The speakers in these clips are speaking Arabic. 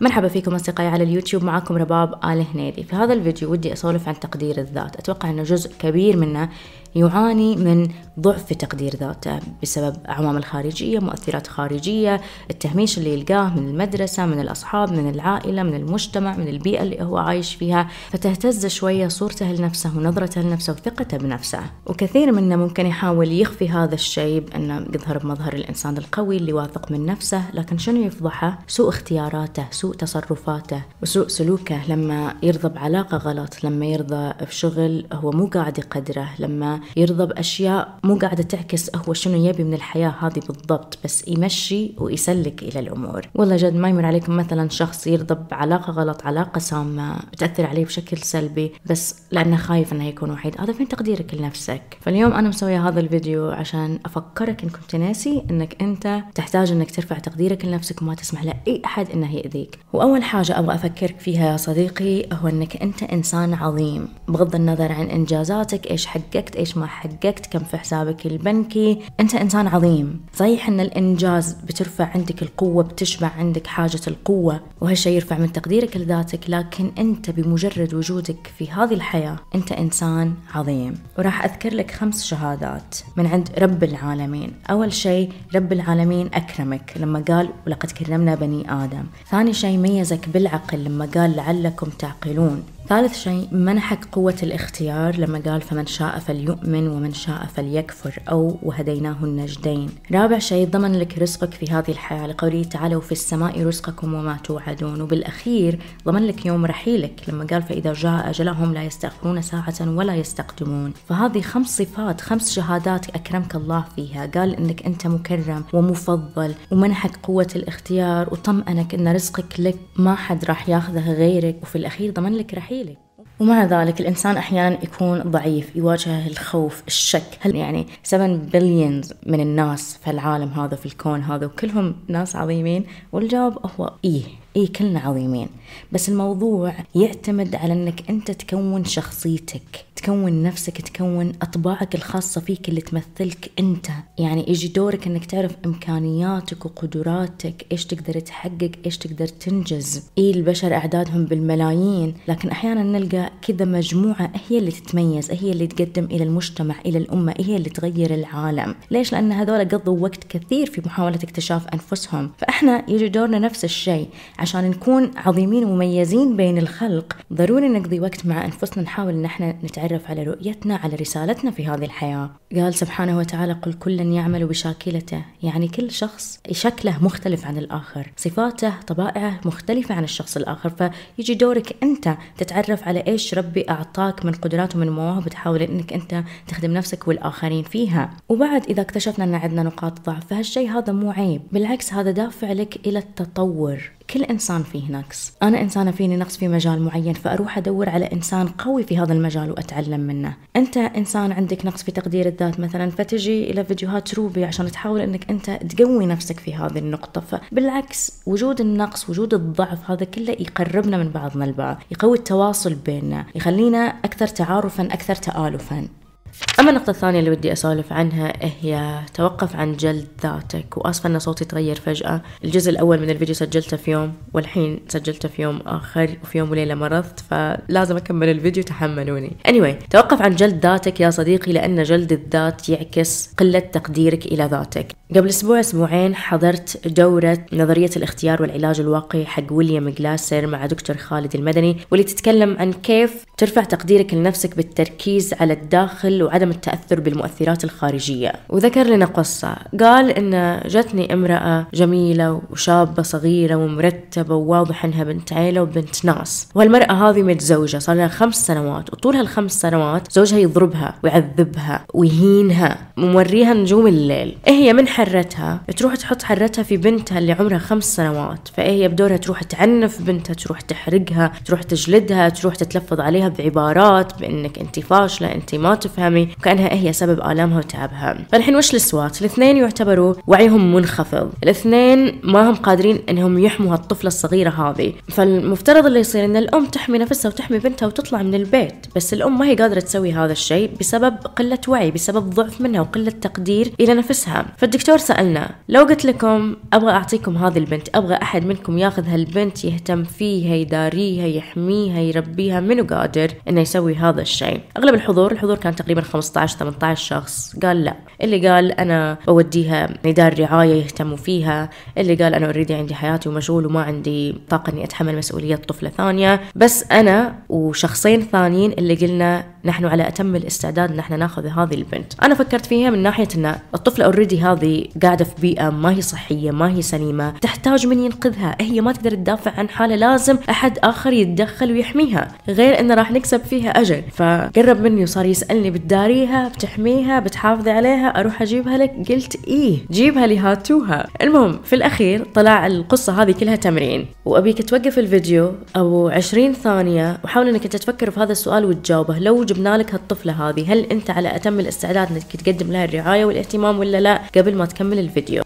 مرحبا فيكم أصدقائي على اليوتيوب معكم رباب آل هنيدي. في هذا الفيديو ودي أسولف عن تقدير الذات. أتوقع أنه جزء كبير منه يعاني من ضعف في تقدير ذاته بسبب عوامل خارجية مؤثرات خارجية التهميش اللي يلقاه من المدرسة من الأصحاب من العائلة من المجتمع من البيئة اللي هو عايش فيها. فتهتز شوية صورته لنفسه ونظرته لنفسه وثقته بنفسه. وكثير منا ممكن يحاول يخفي هذا الشيء بأنه يظهر بمظهر الإنسان القوي اللي واثق من نفسه. لكن شنو يفضحه؟ سوء اختياراته سوء تصرفاته وسوء سلوكه لما يرضى بعلاقة غلط لما يرضى بشغل هو مو قاعد يقدره لما يرضى بأشياء مو قاعدة تعكس هو شنو يبي من الحياة هذه بالضبط بس يمشي ويسلك إلى الأمور. والله جد ما يمر عليكم مثلا شخص يرضى بعلاقة غلط علاقة سامة بتأثر عليه بشكل سلبي بس لأنه خايف أنه يكون وحيد. هذا فين تقديرك لنفسك؟ فاليوم أنا مسوية هذا الفيديو عشان أفكرك إن كنت ناسي أنك أنت تحتاج أنك ترفع تقديرك لنفسك وما تسمح لأي أحد أنه يأذيك. وأول حاجة أبغى أفكرك فيها يا صديقي هو أنك أنت إنسان عظيم بغض النظر عن إنجازاتك إيش حققت إيش ما حققت كم في حسابك البنكي. أنت إنسان عظيم. صحيح إن الإنجاز بترفع عندك القوة بتشبع عندك حاجة القوة وهالشيء يرفع من تقديرك لذاتك لكن أنت بمجرد وجودك في هذه الحياة أنت إنسان عظيم. وراح أذكر لك خمس شهادات من عند رب العالمين. أول شيء رب العالمين أكرمك لما قال ولقد كرمنا بني آدم. ثاني شيء ميزك بالعقل لما قال لعلكم تعقلون. ثالث شيء منحك قوة الاختيار. لما قال فمن شاء فليؤمن ومن شاء فليكفر أو وهديناه النجدين. رابع شيء ضمن لك رزقك في هذه الحياة. لقوله تعالى وفي السماء رزقكم وما توعدون. وبالأخير ضمن لك يوم رحيلك. لما قال فإذا جاء أجلهم لا يستأخرون ساعة ولا يستقدمون. فهذه خمس صفات خمس شهادات أكرمك الله فيها. قال إنك أنت مكرم ومفضل ومنحك قوة الاختيار. وطمأنك إن رزقك لك ما حد راح ياخذه غيرك. وفي الأخير ضمن لك رحيل. لك ومع ذلك الإنسان أحيانا يكون ضعيف يواجه الخوف الشك. هل يعني 7 بليونز من الناس في العالم هذا في الكون هذا وكلهم ناس عظيمين؟ والجواب هو إيه. إي كلنا عظيمين. بس الموضوع يعتمد على إنك أنت تكون شخصيتك تكون نفسك تكون أطباعك الخاصة فيك اللي تمثلك أنت. يعني يجي دورك إنك تعرف إمكانياتك وقدراتك إيش تقدر تحقق إيش تقدر تنجز. إي البشر أعدادهم بالملايين لكن أحيانا نلقى كذا مجموعة هي اللي تتميز هي اللي تقدم إلى المجتمع إلى الأمة هي اللي تغير العالم. ليش؟ لأن هذول قضوا وقت كثير في محاولة اكتشاف أنفسهم. فإحنا يجي دورنا نفس الشيء. عشان نكون عظيمين ومميزين بين الخلق ضروري نقضي وقت مع أنفسنا نحاول إن إحنا نتعرف على رؤيتنا على رسالتنا في هذه الحياة. قال سبحانه وتعالى قل كلا يعمل بشاكلته. يعني كل شخص شكله مختلف عن الآخر صفاته طبائعه مختلفة عن الشخص الآخر. فيجي دورك أنت تتعرف على إيش ربي أعطاك من قدرات ومن مواهب تحاول إنك أنت تخدم نفسك والآخرين فيها. وبعد إذا اكتشفنا أن عندنا نقاط ضعف فهالشيء هذا مو عيب بالعكس هذا دافع لك إلى التطور. كل إنسان فيه نقص. أنا إنسانة فيني نقص في مجال معين فأروح أدور على إنسان قوي في هذا المجال وأتعلم منه. أنت إنسان عندك نقص في تقدير الذات مثلا فتجي إلى فيديوهات روبي عشان تحاول أنك أنت تقوي نفسك في هذه النقطة. فبالعكس وجود النقص وجود الضعف هذا كله يقربنا من بعضنا البعض يقوي التواصل بيننا يخلينا أكثر تعارفا أكثر تآلفا. أما النقطة الثانية اللي ودي أسولف عنها هي توقف عن جلد ذاتك وآسفة أن صوتي تغير فجأة. الجزء الأول من الفيديو سجلته في يوم والحين سجلته في يوم آخر وفي يوم وليلة مرضت فلازم أكمل الفيديو تحملوني. Anyway توقف عن جلد ذاتك يا صديقي لأن جلد الذات يعكس قلة تقديرك إلى ذاتك. قبل أسبوع أسبوعين حضرت دورة نظرية الاختيار والعلاج الواقعي حق ويليام جلاسر مع دكتور خالد المدني واللي تتكلم عن كيف ترفع تقديرك لنفسك بالتركيز على الداخل وعدم التأثر بالمؤثرات الخارجية. وذكر لنا قصة. قال إن جتني امرأة جميلة وشابة صغيرة ومرتبة وواضح إنها بنت عيلة وبنت ناس. والمرأة هذه متزوجة صار لها خمس سنوات. وطول هالخمس سنوات زوجها يضربها ويعذبها ويهينها وموريها نجوم الليل. إيه هي من حرتها؟ تروح تحط حرتها في بنتها اللي عمرها خمس سنوات. فإيه هي بدورها؟ تروح تعنف بنتها تروح تحرقها تروح تجلدها تروح تتلفظ عليها بعبارات بإنك أنت فاشلة أنت ما تفهم. تفهمي وكأنها هي سبب آلامها وتعبها. فالحين وش السوات الاثنين يعتبروا وعيهم منخفض. الاثنين ما هم قادرين إنهم يحموا هالطفله الصغيرة هذه. فالمفترض اللي يصير إن الأم تحمي نفسها وتحمي بنتها وتطلع من البيت. بس الأم ما هي قادرة تسوي هذا الشيء بسبب قلة وعي بسبب ضعف منها وقلة تقدير إلى نفسها. فالدكتور سألنا لو قلت لكم أبغى أعطيكم هذه البنت أبغى أحد منكم ياخذ هالبنت يهتم فيها يداريها يحميها يربيها منو قادر إنه يسوي هذا الشيء؟ أغلب الحضور الحضور كان تقريبا 15 18 شخص. قال لا. اللي قال أنا بوديها ندار رعاية يهتموا فيها. اللي قال أنا already عندي حياتي ومشغول وما عندي طاقة إني أتحمل مسؤولية طفلة ثانية. بس أنا وشخصين ثانيين اللي قلنا نحن على أتم الاستعداد نحن ناخذ هذه البنت. أنا فكرت فيها من ناحية إن الطفلة already هذه قاعدة في بيئة ما هي صحية ما هي سليمة. تحتاج من ينقذها. هي ما تقدر تدافع عن حالها. لازم أحد آخر يتدخل ويحميها. غير انه راح نكسب فيها أجر. فقرب مني وصار يسألني بتداريها بتحميها بتحافظي عليها أروح أجيبها لك؟ قلت إيه جيبها لي هاتوها. المهم في الأخير طلع القصة هذه كلها تمرين. وأبيك توقف الفيديو أو 20 ثانية وحاول إنك أنت تفكر في هذا السؤال وتجاوبه. لو جبنا لك هالطفلة هذه. هل أنت على أتم الاستعداد إنك تقدم لها الرعاية والاهتمام ولا لا؟ قبل ما تكمل الفيديو.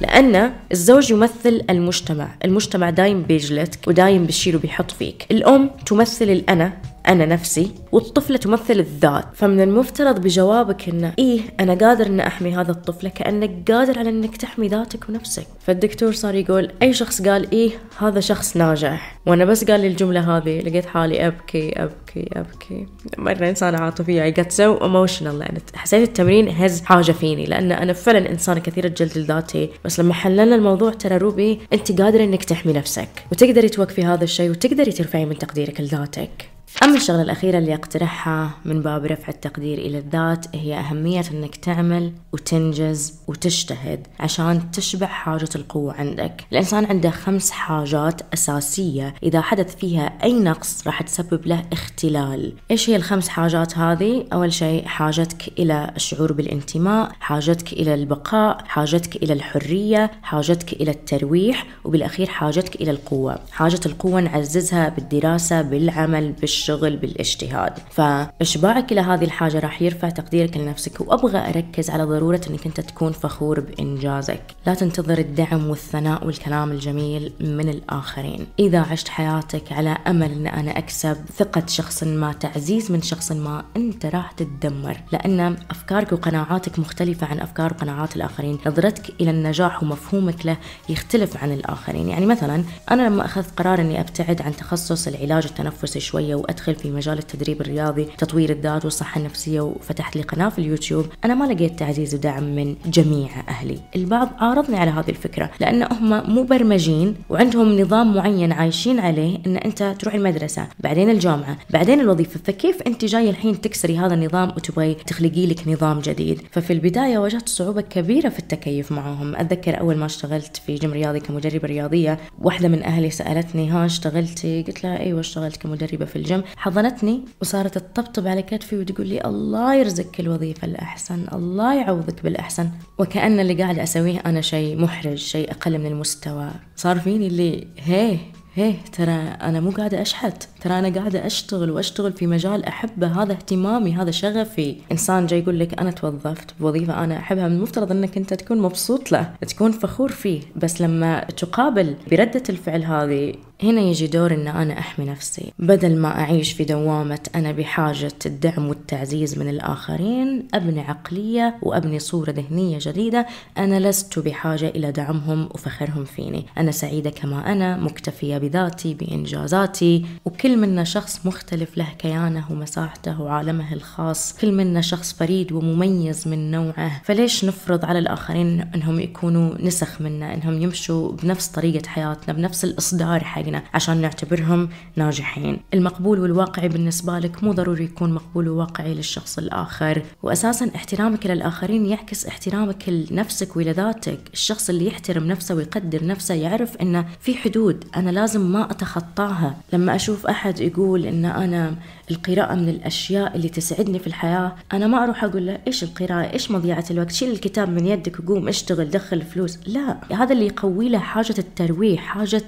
لأن الزوج يمثل المجتمع. المجتمع دايم بيجلدك ودايم بيشيل وبيحط فيك. الأم تمثل الأنا أنا نفسي والطفلة تمثل الذات. فمن المفترض بجوابك إنه إيه أنا قادر إن أحمي هذا الطفلة كأنك قادر على إنك تحمي ذاتك ونفسك. فالدكتور صار يقول أي شخص قال إيه هذا شخص ناجح. وأنا بس قال لي الجملة هذه لقيت حالي أبكي أبكي أبكي. مرة إنسانة عاطفية I got so emotional يعني حسيت التمرين هز حاجة فيني. لأن أنا فعلا إنسانة كثيرة جلد الذاتي. بس لما حللنا الموضوع ترى روبي أنت قادرة إنك تحمي نفسك. وتقدري توقفي هذا الشيء وتقدري ترفعي من تقديرك لذاتك. أما الشغلة الأخيرة اللي أقترحها من باب رفع التقدير إلى الذات هي أهمية أنك تعمل وتنجز وتجتهد عشان تشبع حاجة القوة عندك. الإنسان عنده خمس حاجات أساسية. إذا حدث فيها أي نقص راح تسبب له اختلال. إيش هي الخمس حاجات هذه؟ أول شيء حاجتك إلى الشعور بالانتماء حاجتك إلى البقاء حاجتك إلى الحرية حاجتك إلى الترويح وبالأخير حاجتك إلى القوة. حاجة القوة نعززها بالدراسة بالعمل بالشغل. بالشغل بالاجتهاد. فإشباعك إلى هذه الحاجة راح يرفع تقديرك لنفسك وأبغى أركز على ضرورة أنك أنت تكون فخور بإنجازك. لا تنتظر الدعم والثناء والكلام الجميل من الآخرين. إذا عشت حياتك على أمل أن أنا أكسب ثقة شخص ما تعزيز من شخص ما أنت راح تتدمر. لأن أفكارك وقناعاتك مختلفة عن أفكار وقناعات الآخرين. نظرتك إلى النجاح ومفهومك له يختلف عن الآخرين. يعني مثلا أنا لما أخذت قرار أني أبتعد عن تخصص العلاج التنفسي شوية أدخل في مجال التدريب الرياضي تطوير الذات والصحة النفسية وفتحت لي قناة في اليوتيوب. أنا ما لقيت تعزيز ودعم من جميع أهلي. البعض عارضني على هذه الفكرة لأن هم مبرمجين وعندهم نظام معين عايشين عليه إن أنت تروح المدرسة بعدين الجامعة بعدين الوظيفة. فكيف أنت جاي الحين تكسري هذا النظام وتبغي تخلقي لك نظام جديد؟ ففي البداية واجهت صعوبة كبيرة في التكيف معهم. أتذكر أول ما اشتغلت في جيم رياضي كمدربة رياضية واحدة من أهلي سألتني ها اشتغلتي؟ قلت لها إيوه اشتغلت كمدربة في الجيم. حضنتني وصارت تطبطب على كتفي وتقول لي الله يرزقك الوظيفة الأحسن الله يعوضك بالأحسن. وكأن اللي قاعد أسويه أنا شيء محرج شيء أقل من المستوى. صار فيني اللي هيه هيه ترى أنا مو قاعدة أشحت. ترى أنا قاعدة أشتغل وأشتغل في مجال أحبه. هذا اهتمامي هذا شغفي. إنسان جاي يقول لك أنا توظفت بوظيفة أنا أحبها من المفترض أنك أنت تكون مبسوط له تكون فخور فيه. بس لما تقابل بردة الفعل هذه هنا يجي دور إن أنا أحمي نفسي. بدل ما أعيش في دوامة أنا بحاجة الدعم والتعزيز من الآخرين أبني عقلية وأبني صورة ذهنية جديدة. أنا لست بحاجة إلى دعمهم وفخرهم فيني. أنا سعيدة كما أنا مكتفية بذاتي بإنجازاتي. وكل منا شخص مختلف له كيانه ومساحته وعالمه الخاص. كل منا شخص فريد ومميز من نوعه. فليش نفرض على الآخرين إنهم يكونوا نسخ منا إنهم يمشوا بنفس طريقة حياتنا بنفس الإصدار حقنا؟ حوالينا عشان نعتبرهم ناجحين. المقبول والواقعي بالنسبة لك مو ضروري يكون مقبول وواقعي للشخص الآخر. وأساسا احترامك للآخرين يعكس احترامك لنفسك ولذاتك. الشخص اللي يحترم نفسه ويقدر نفسه يعرف إنه في حدود أنا لازم ما أتخطاها. لما أشوف أحد يقول إن أنا القراءة من الأشياء اللي تسعدني في الحياة. أنا ما أروح أقول له إيش القراءة؟ إيش مضيعة الوقت؟ شيل الكتاب من يدك وقوم اشتغل دخل فلوس. لا هذا اللي يقوي له حاجة الترويح حاجة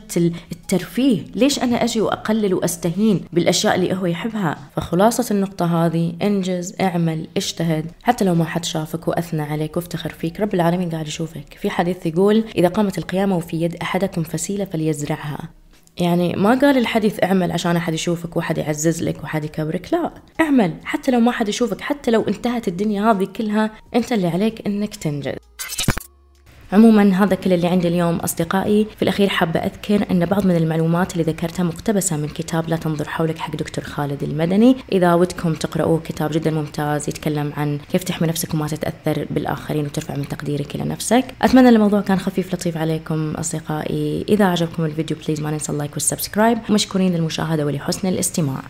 الترفيه. ليش أنا أجي وأقلل وأستهين بالأشياء اللي هو يحبها؟ فخلاصة النقطة هذه انجز اعمل اجتهد. حتى لو ما حد شافك وأثنى عليك وافتخر فيك رب العالمين قاعد يشوفك. في حديث يقول إذا قامت القيامة وفي يد أحدكم فسيلة فليزرعها. يعني ما قال الحديث اعمل عشان أحد يشوفك وأحد يعزز لك وأحد يكبرك لا اعمل حتى لو ما حد يشوفك حتى لو انتهت الدنيا هذه كلها أنت اللي عليك إنك تنجز. عموما هذا كل اللي عندي اليوم أصدقائي. في الأخير حابة أذكر أن بعض من المعلومات اللي ذكرتها مقتبسة من كتاب لا تنظر حولك حق دكتور خالد المدني. إذا ودكم تقرأوه كتاب جدا ممتاز يتكلم عن كيف تحمي نفسك وما تتأثر بالآخرين وترفع من تقديرك إلى نفسك. أتمنى الموضوع كان خفيف لطيف عليكم أصدقائي. إذا عجبكم الفيديو please ما ننسى ال like وال subscribe. مشكورين للمشاهدة ولحسن الاستماع.